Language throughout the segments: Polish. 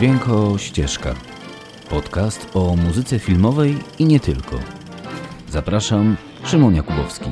Dźwięko Ścieżka. Podcast o muzyce filmowej i nie tylko. Zapraszam, Szymon Jakubowski.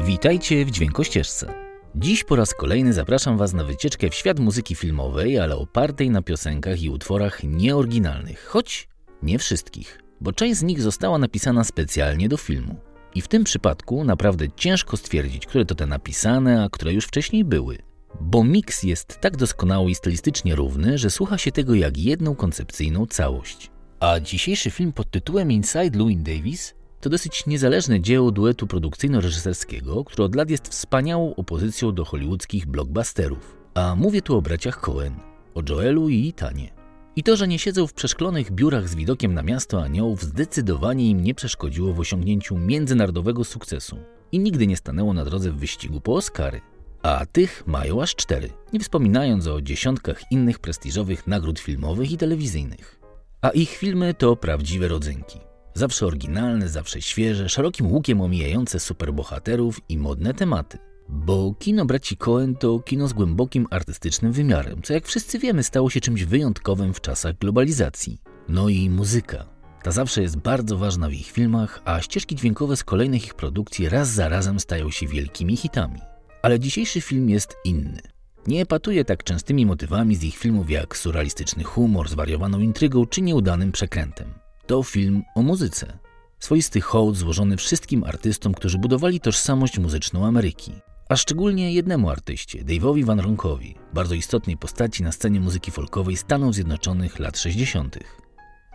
Witajcie w Dźwięko Ścieżce. Dziś po raz kolejny zapraszam Was na wycieczkę w świat muzyki filmowej, ale opartej na piosenkach i utworach nieoryginalnych, choć nie wszystkich, bo część z nich została napisana specjalnie do filmu. I w tym przypadku naprawdę ciężko stwierdzić, które to te napisane, a które już wcześniej były. Bo miks jest tak doskonały i stylistycznie równy, że słucha się tego jak jedną koncepcyjną całość. A dzisiejszy film pod tytułem Inside Louis Davis to dosyć niezależne dzieło duetu produkcyjno-reżyserskiego, które od lat jest wspaniałą opozycją do hollywoodzkich blockbusterów. A mówię tu o braciach Cohen, o Joelu i Itanie. I to, że nie siedzą w przeszklonych biurach z widokiem na miasto aniołów, zdecydowanie im nie przeszkodziło w osiągnięciu międzynarodowego sukcesu i nigdy nie stanęło na drodze w wyścigu po Oscary. A tych mają aż cztery, nie wspominając o dziesiątkach innych prestiżowych nagród filmowych i telewizyjnych. A ich filmy to prawdziwe rodzynki. Zawsze oryginalne, zawsze świeże, szerokim łukiem omijające superbohaterów i modne tematy. Bo kino braci Cohen to kino z głębokim artystycznym wymiarem, co jak wszyscy wiemy stało się czymś wyjątkowym w czasach globalizacji. No i muzyka. Ta zawsze jest bardzo ważna w ich filmach, a ścieżki dźwiękowe z kolejnych ich produkcji raz za razem stają się wielkimi hitami. Ale dzisiejszy film jest inny. Nie epatuje tak częstymi motywami z ich filmów jak surrealistyczny humor, zwariowaną intrygą czy nieudanym przekrętem. To film o muzyce. Swoisty hołd złożony wszystkim artystom, którzy budowali tożsamość muzyczną Ameryki. A szczególnie jednemu artyście, Dave'owi Van Ronkowi, bardzo istotnej postaci na scenie muzyki folkowej Stanów Zjednoczonych lat 60.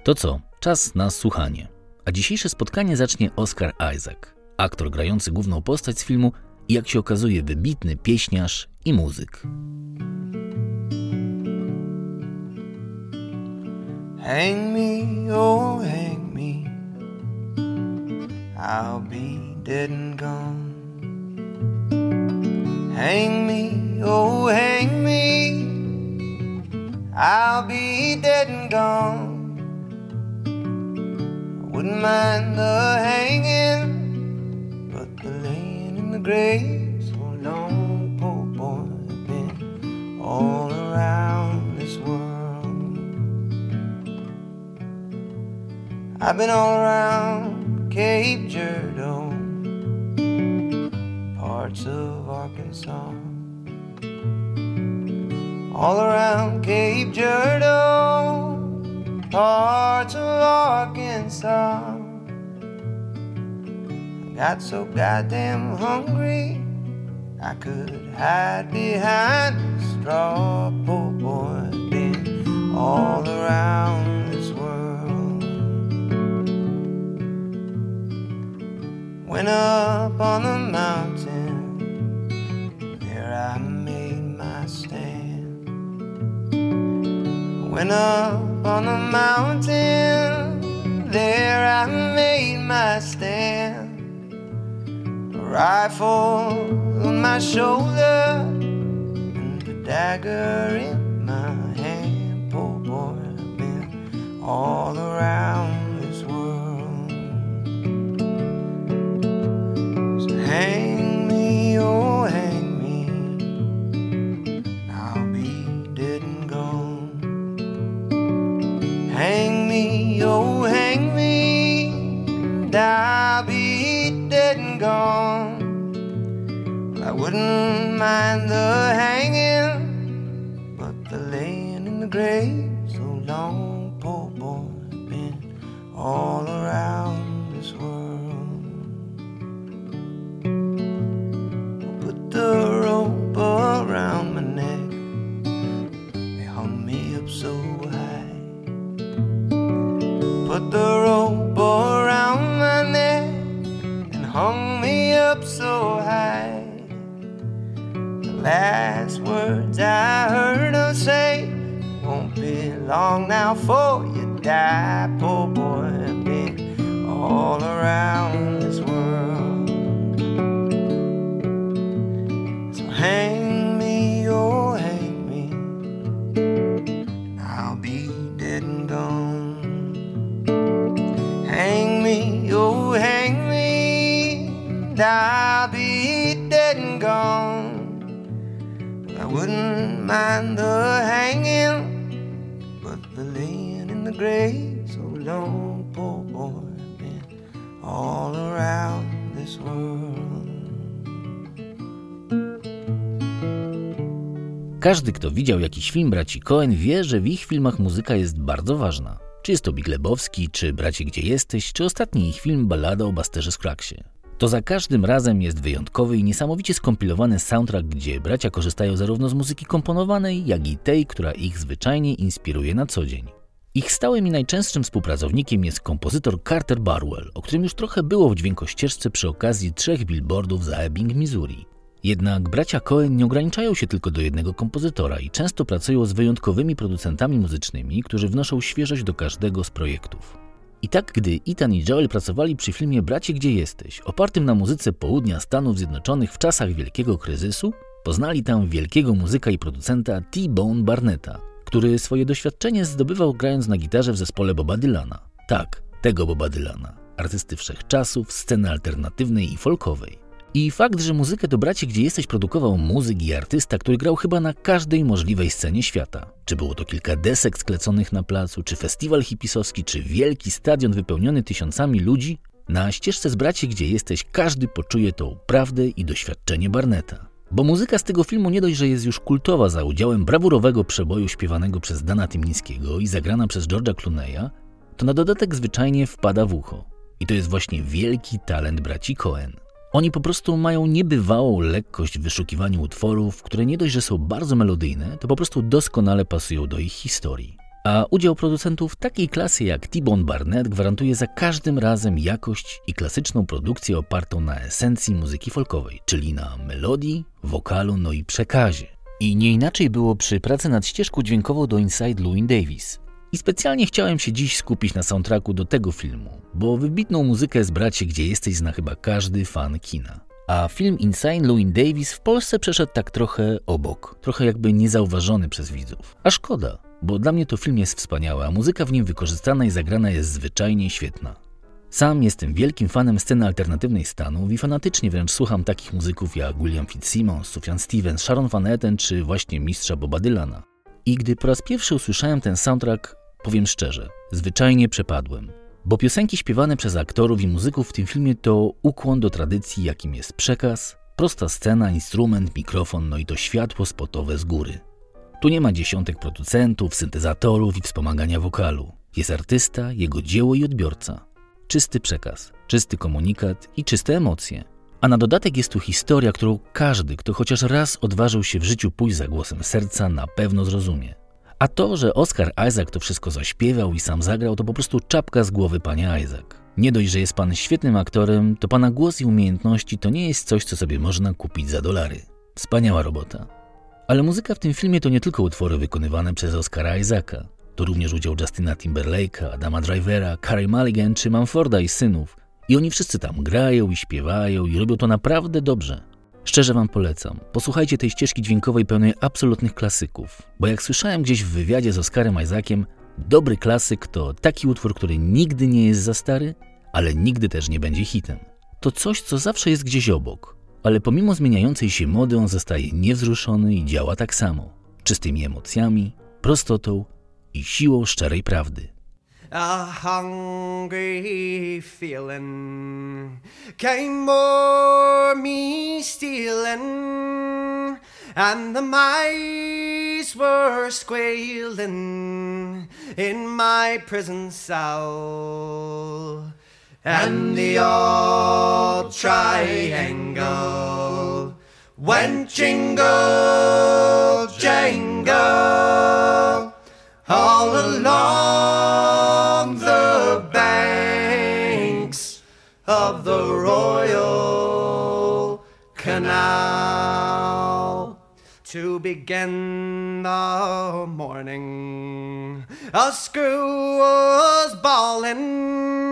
To co? Czas na słuchanie. A dzisiejsze spotkanie zacznie Oscar Isaac, aktor grający główną postać z filmu i jak się okazuje wybitny pieśniarz i muzyk. Hang me, oh hang me. I'll be dead and gone. Hang me, oh hang me. I'll be dead and gone. I wouldn't mind the hanging, laying in the grave so long, poor boy, been all around this world. I've been all around Cape Girardeau, parts of Arkansas. All around Cape Girardeau, parts of Arkansas. Got so goddamn hungry, I could hide behind a straw. Poor boy, been all around this world. Went up on the mountain, there I made my stand. Went up on the mountain, there I made my stand. Rifle on my shoulder, and a dagger in my hand. Poor boy, I've been all around die, poor boy. Been all around this world. So hang me, oh hang me. I'll be dead and gone. Hang me, oh hang me. I'll be dead and gone. I wouldn't mind the So long, poor boy, been all around this world. Każdy, kto widział jakiś film braci Cohen, wie, że w ich filmach muzyka jest bardzo ważna. Czy jest to Big Lebowski, czy Bracie Gdzie Jesteś, czy ostatni ich film Ballada o Basterze Skraksie. To za każdym razem jest wyjątkowy i niesamowicie skompilowany soundtrack, gdzie bracia korzystają zarówno z muzyki komponowanej, jak i tej, która ich zwyczajnie inspiruje na co dzień. Ich stałym i najczęstszym współpracownikiem jest kompozytor Carter Barwell, o którym już trochę było w dźwiękościeżce przy okazji trzech billboardów za Ebbing, Missouri. Jednak bracia Cohen nie ograniczają się tylko do jednego kompozytora i często pracują z wyjątkowymi producentami muzycznymi, którzy wnoszą świeżość do każdego z projektów. I tak, gdy Ethan i Joel pracowali przy filmie Bracie Gdzie Jesteś, opartym na muzyce południa Stanów Zjednoczonych w czasach wielkiego kryzysu, poznali tam wielkiego muzyka i producenta T-Bone Barnetta, który swoje doświadczenie zdobywał grając na gitarze w zespole Boba Dylana. Tak, tego Boba Dylana, artysty wszechczasów, sceny alternatywnej i folkowej. I fakt, że muzykę do Braci Gdzie Jesteś produkował muzyk i artysta, który grał chyba na każdej możliwej scenie świata. Czy było to kilka desek skleconych na placu, czy festiwal hipisowski, czy wielki stadion wypełniony tysiącami ludzi, na ścieżce z Braci Gdzie Jesteś każdy poczuje tą prawdę i doświadczenie Barneta. Bo muzyka z tego filmu nie dość, że jest już kultowa za udziałem brawurowego przeboju śpiewanego przez Dana Tymińskiego i zagrana przez George'a Clooney'a, to na dodatek zwyczajnie wpada w ucho. I to jest właśnie wielki talent braci Cohen. Oni po prostu mają niebywałą lekkość w wyszukiwaniu utworów, które nie dość, że są bardzo melodyjne, to po prostu doskonale pasują do ich historii. A udział producentów takiej klasy jak T-Bone Barnett gwarantuje za każdym razem jakość i klasyczną produkcję opartą na esencji muzyki folkowej, czyli na melodii, wokalu, no i przekazie. I nie inaczej było przy pracy nad ścieżką dźwiękową do Inside Louis Davis. I specjalnie chciałem się dziś skupić na soundtracku do tego filmu, bo wybitną muzykę z bracie, gdzie jesteś, zna chyba każdy fan kina. A film Insane Louis Davis w Polsce przeszedł tak trochę obok, trochę jakby niezauważony przez widzów. A szkoda, bo dla mnie to film jest wspaniały, a muzyka w nim wykorzystana i zagrana jest zwyczajnie świetna. Sam jestem wielkim fanem sceny alternatywnej Stanów i fanatycznie wręcz słucham takich muzyków jak William Fitzsimmons, Sufjan Stevens, Sharon Van Etten czy właśnie mistrza Boba Dylana. I gdy po raz pierwszy usłyszałem ten soundtrack, powiem szczerze, zwyczajnie przepadłem. Bo piosenki śpiewane przez aktorów i muzyków w tym filmie to ukłon do tradycji, jakim jest przekaz, prosta scena, instrument, mikrofon, no i to światło spotowe z góry. Tu nie ma dziesiątek producentów, syntezatorów i wspomagania wokalu. Jest artysta, jego dzieło i odbiorca. Czysty przekaz, czysty komunikat i czyste emocje. A na dodatek jest tu historia, którą każdy, kto chociaż raz odważył się w życiu pójść za głosem serca, na pewno zrozumie. A to, że Oscar Isaac to wszystko zaśpiewał i sam zagrał, to po prostu czapka z głowy panie Isaac. Nie dość, że jest pan świetnym aktorem, to pana głos i umiejętności to nie jest coś, co sobie można kupić za dolary. Wspaniała robota. Ale muzyka w tym filmie to nie tylko utwory wykonywane przez Oscara Isaaca. To również udział Justina Timberlake'a, Adama Drivera, Carey Mulligan czy Manforda i synów. I oni wszyscy tam grają i śpiewają i robią to naprawdę dobrze. Szczerze Wam polecam. Posłuchajcie tej ścieżki dźwiękowej pełnej absolutnych klasyków, bo jak słyszałem gdzieś w wywiadzie z Oscarem Isaaciem, dobry klasyk to taki utwór, który nigdy nie jest za stary, ale nigdy też nie będzie hitem. To coś, co zawsze jest gdzieś obok, ale pomimo zmieniającej się mody on zostaje niewzruszony i działa tak samo, czystymi emocjami, prostotą i siłą szczerej prawdy. a hungry feeling came o'er me stealing, and the mice were squealing in my prison cell, and the old triangle went jingle jangle all along the banks of the Royal Canal. To begin the morning, a screw was bawling.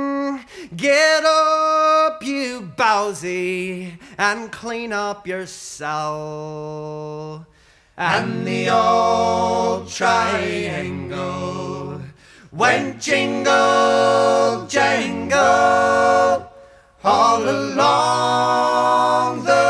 Get up, you bowsy, and clean up your cell. And the old triangle. Went jingle jangle all along the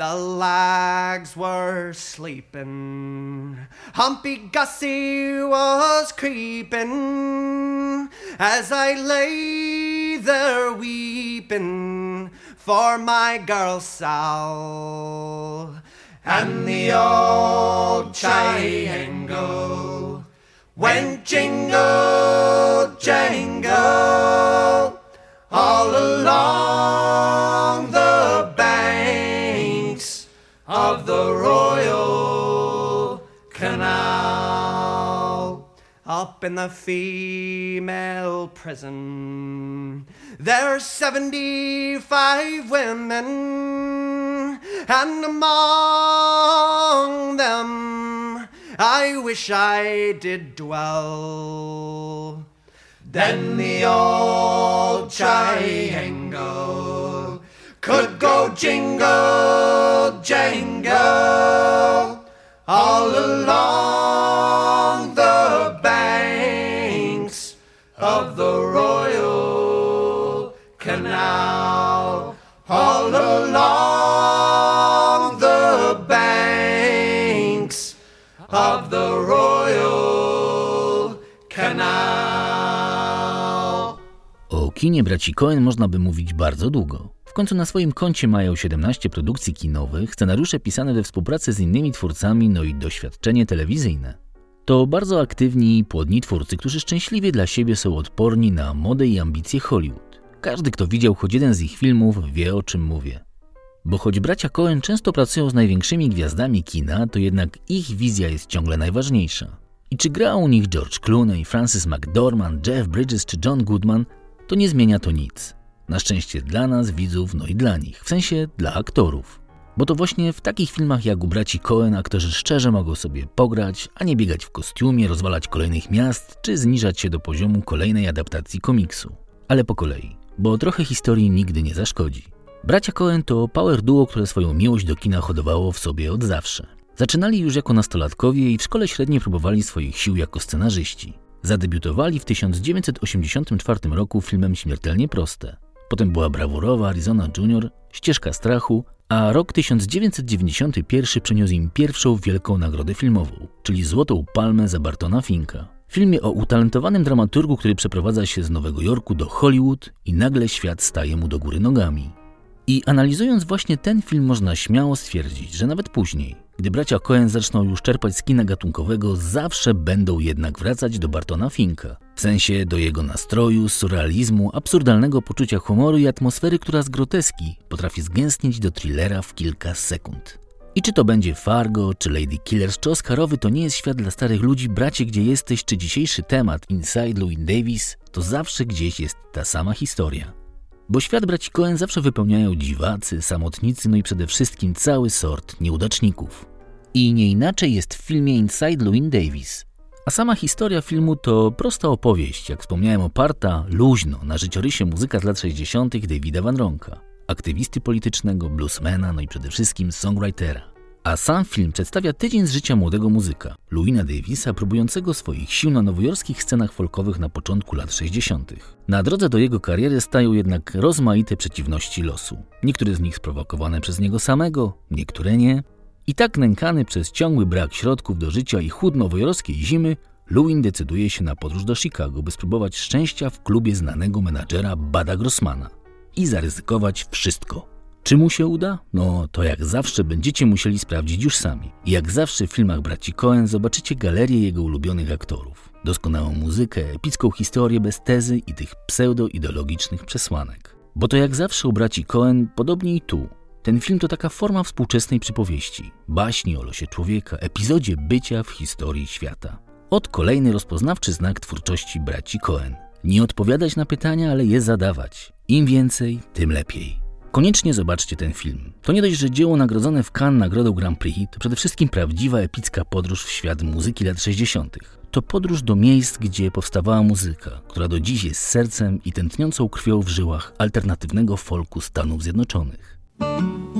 the Royal were sleeping. Humpy Gussie was creeping as I lay there weeping for my girl Sal. And the old triangle went jingle, jangle In the female prison, there's 75 women, and among them I wish I did dwell. Then the old triangle could go jingle, jangle all along kinie braci Cohen można by mówić bardzo długo. W końcu na swoim koncie mają 17 produkcji kinowych, scenariusze pisane we współpracy z innymi twórcami, no i doświadczenie telewizyjne. To bardzo aktywni i płodni twórcy, którzy szczęśliwie dla siebie są odporni na modę i ambicje Hollywood. Każdy, kto widział choć jeden z ich filmów, wie o czym mówię. Bo choć bracia Cohen często pracują z największymi gwiazdami kina, to jednak ich wizja jest ciągle najważniejsza. I czy gra u nich George Clooney, Francis McDormand, Jeff Bridges czy John Goodman, to nie zmienia to nic. Na szczęście dla nas, widzów, no i dla nich, w sensie dla aktorów. Bo to właśnie w takich filmach jak u braci Cohen aktorzy szczerze mogą sobie pograć, a nie biegać w kostiumie, rozwalać kolejnych miast, czy zniżać się do poziomu kolejnej adaptacji komiksu. Ale po kolei, bo trochę historii nigdy nie zaszkodzi. Bracia Cohen to power duo, które swoją miłość do kina hodowało w sobie od zawsze. Zaczynali już jako nastolatkowie i w szkole średniej próbowali swoich sił jako scenarzyści. Zadebiutowali w 1984 roku filmem Śmiertelnie Proste. Potem była brawurowa Arizona Junior, Ścieżka Strachu, a rok 1991 przyniósł im pierwszą wielką nagrodę filmową, czyli Złotą Palmę za Bartona Finka. W filmie o utalentowanym dramaturgu, który przeprowadza się z Nowego Jorku do Hollywood i nagle świat staje mu do góry nogami. I analizując właśnie ten film można śmiało stwierdzić, że nawet później, gdy bracia Coen zaczną już czerpać z kina gatunkowego, zawsze będą jednak wracać do Bartona Finka. W sensie do jego nastroju, surrealizmu, absurdalnego poczucia humoru i atmosfery, która z groteski potrafi zgęstnieć do thrillera w kilka sekund. I czy to będzie Fargo, czy Lady Killers, czy Oscarowy, to nie jest świat dla starych ludzi, bracie gdzie jesteś, czy dzisiejszy temat Inside Louis Davis, to zawsze gdzieś jest ta sama historia. Bo świat braci Coen zawsze wypełniają dziwacy, samotnicy, no i przede wszystkim cały sort nieudaczników. I nie inaczej jest w filmie Inside Louis Davis. A sama historia filmu to prosta opowieść, jak wspomniałem, oparta luźno na życiorysie muzyka z lat 60. Davida Van Ronka, aktywisty politycznego, bluesmana, no i przede wszystkim songwritera. A sam film przedstawia tydzień z życia młodego muzyka, Louina Davisa, próbującego swoich sił na nowojorskich scenach folkowych na początku lat 60. Na drodze do jego kariery stają jednak rozmaite przeciwności losu. Niektóre z nich sprowokowane przez niego samego, niektóre nie. I tak nękany przez ciągły brak środków do życia i chłód nowojorskiej zimy, Lewin decyduje się na podróż do Chicago, by spróbować szczęścia w klubie znanego menadżera Bada Grossmana i zaryzykować wszystko. Czy mu się uda? No to jak zawsze będziecie musieli sprawdzić już sami. I jak zawsze w filmach braci Coen zobaczycie galerię jego ulubionych aktorów. Doskonałą muzykę, epicką historię bez tezy i tych pseudo-ideologicznych przesłanek. Bo to jak zawsze u braci Coen, podobnie i tu. Ten film to taka forma współczesnej przypowieści, baśni o losie człowieka, epizodzie bycia w historii świata. Od kolejny rozpoznawczy znak twórczości braci Coen. Nie odpowiadać na pytania, ale je zadawać. Im więcej, tym lepiej. Koniecznie zobaczcie ten film. To nie dość, że dzieło nagrodzone w Cannes nagrodą Grand Prix, to przede wszystkim prawdziwa epicka podróż w świat muzyki lat 60. To podróż do miejsc, gdzie powstawała muzyka, która do dziś jest sercem i tętniącą krwią w żyłach alternatywnego folku Stanów Zjednoczonych. Thank you.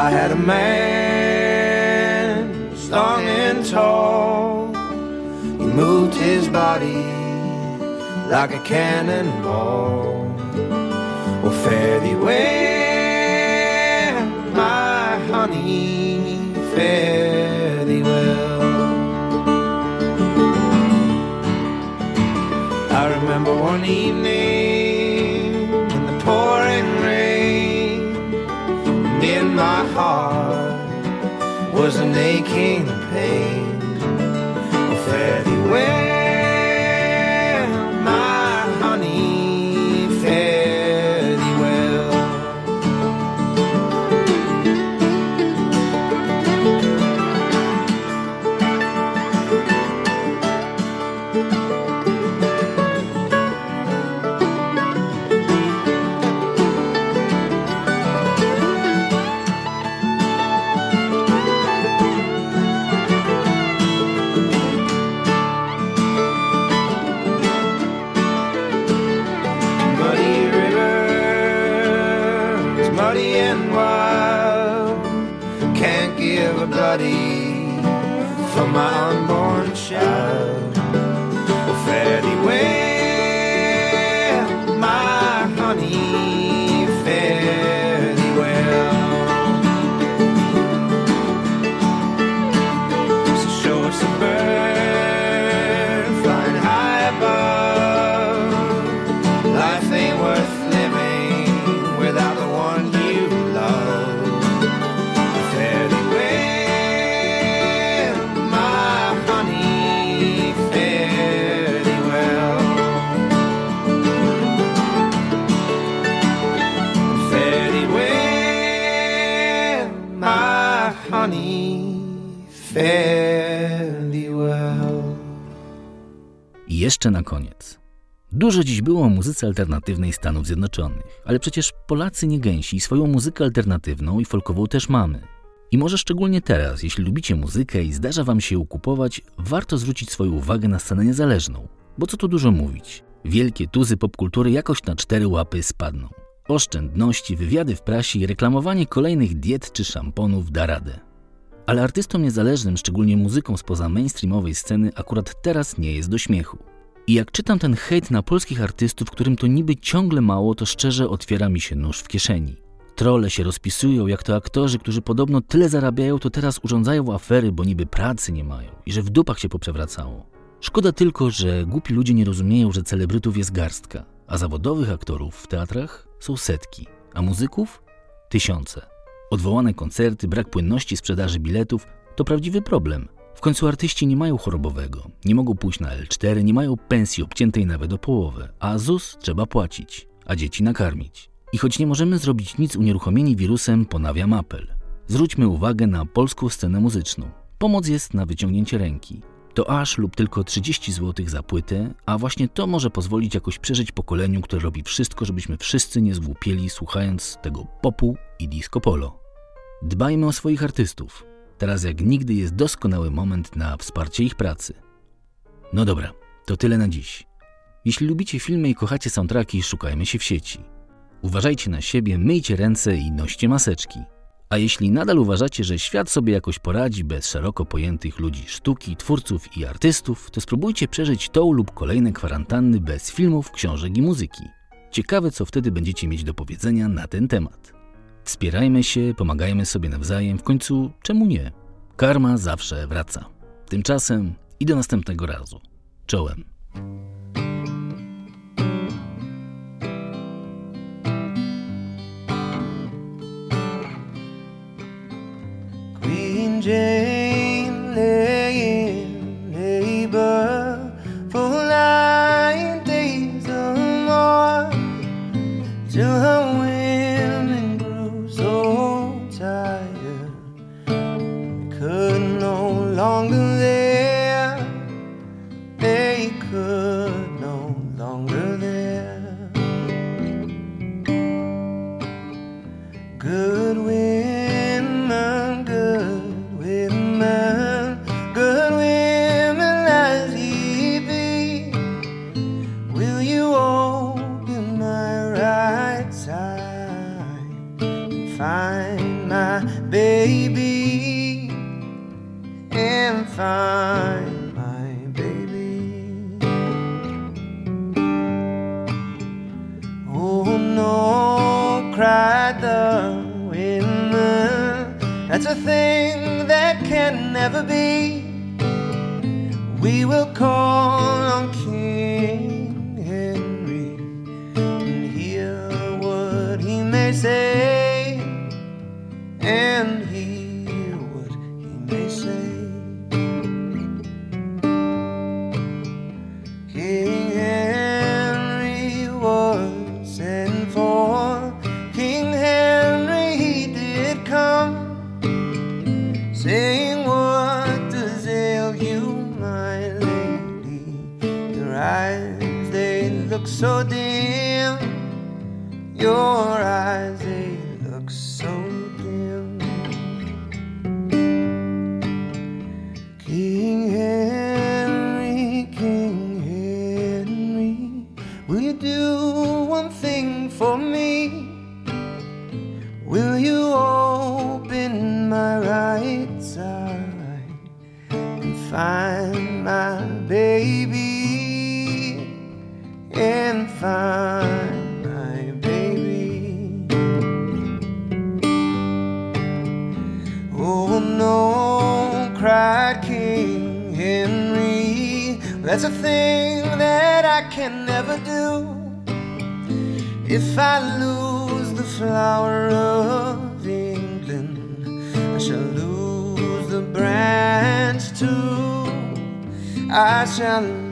I had a man, strong and tall. He moved his body like a cannonball. Well, fare thee well, was jeszcze na koniec. Dużo dziś było o muzyce alternatywnej Stanów Zjednoczonych, ale przecież Polacy nie gęsi i swoją muzykę alternatywną i folkową też mamy. I może szczególnie teraz, jeśli lubicie muzykę i zdarza wam się ją kupować, warto zwrócić swoją uwagę na scenę niezależną. Bo co tu dużo mówić. Wielkie tuzy popkultury jakoś na cztery łapy spadną. Oszczędności, wywiady w prasie i reklamowanie kolejnych diet czy szamponów da radę. Ale artystom niezależnym, szczególnie muzyką spoza mainstreamowej sceny, akurat teraz nie jest do śmiechu. I jak czytam ten hejt na polskich artystów, którym to niby ciągle mało, to szczerze otwiera mi się nóż w kieszeni. Trole się rozpisują, jak to aktorzy, którzy podobno tyle zarabiają, to teraz urządzają afery, bo niby pracy nie mają i że w dupach się poprzewracało. Szkoda tylko, że głupi ludzie nie rozumieją, że celebrytów jest garstka, a zawodowych aktorów w teatrach są setki, a muzyków tysiące. Odwołane koncerty, brak płynności sprzedaży biletów to prawdziwy problem. W końcu artyści nie mają chorobowego, nie mogą pójść na L4, nie mają pensji obciętej nawet o połowę, a ZUS trzeba płacić, a dzieci nakarmić. I choć nie możemy zrobić nic unieruchomieni wirusem, ponawiam apel. Zwróćmy uwagę na polską scenę muzyczną. Pomoc jest na wyciągnięcie ręki. To aż lub tylko 30 zł za płytę, a właśnie to może pozwolić jakoś przeżyć pokoleniu, które robi wszystko, żebyśmy wszyscy nie zgłupieli słuchając tego popu i disco polo. Dbajmy o swoich artystów. Teraz jak nigdy jest doskonały moment na wsparcie ich pracy. No dobra, to tyle na dziś. Jeśli lubicie filmy i kochacie soundtracki, szukajmy się w sieci. Uważajcie na siebie, myjcie ręce i noście maseczki. A jeśli nadal uważacie, że świat sobie jakoś poradzi bez szeroko pojętych ludzi sztuki, twórców i artystów, to spróbujcie przeżyć tą lub kolejne kwarantanny bez filmów, książek i muzyki. Ciekawe, co wtedy będziecie mieć do powiedzenia na ten temat. Wspierajmy się, pomagajmy sobie nawzajem, w końcu czemu nie? Karma zawsze wraca. Tymczasem i do następnego razu. Czołem. Queen Jane cried the women. That's a thing that can never be. We will call eyes they look so dim. Your eyes they look so dim. King Henry, King Henry, will you do one thing for me? Will you open my right side and find my baby find my baby? Oh no, cried King Henry. That's a thing that I can never do. If I lose the flower of England, I shall lose the branch too. I shall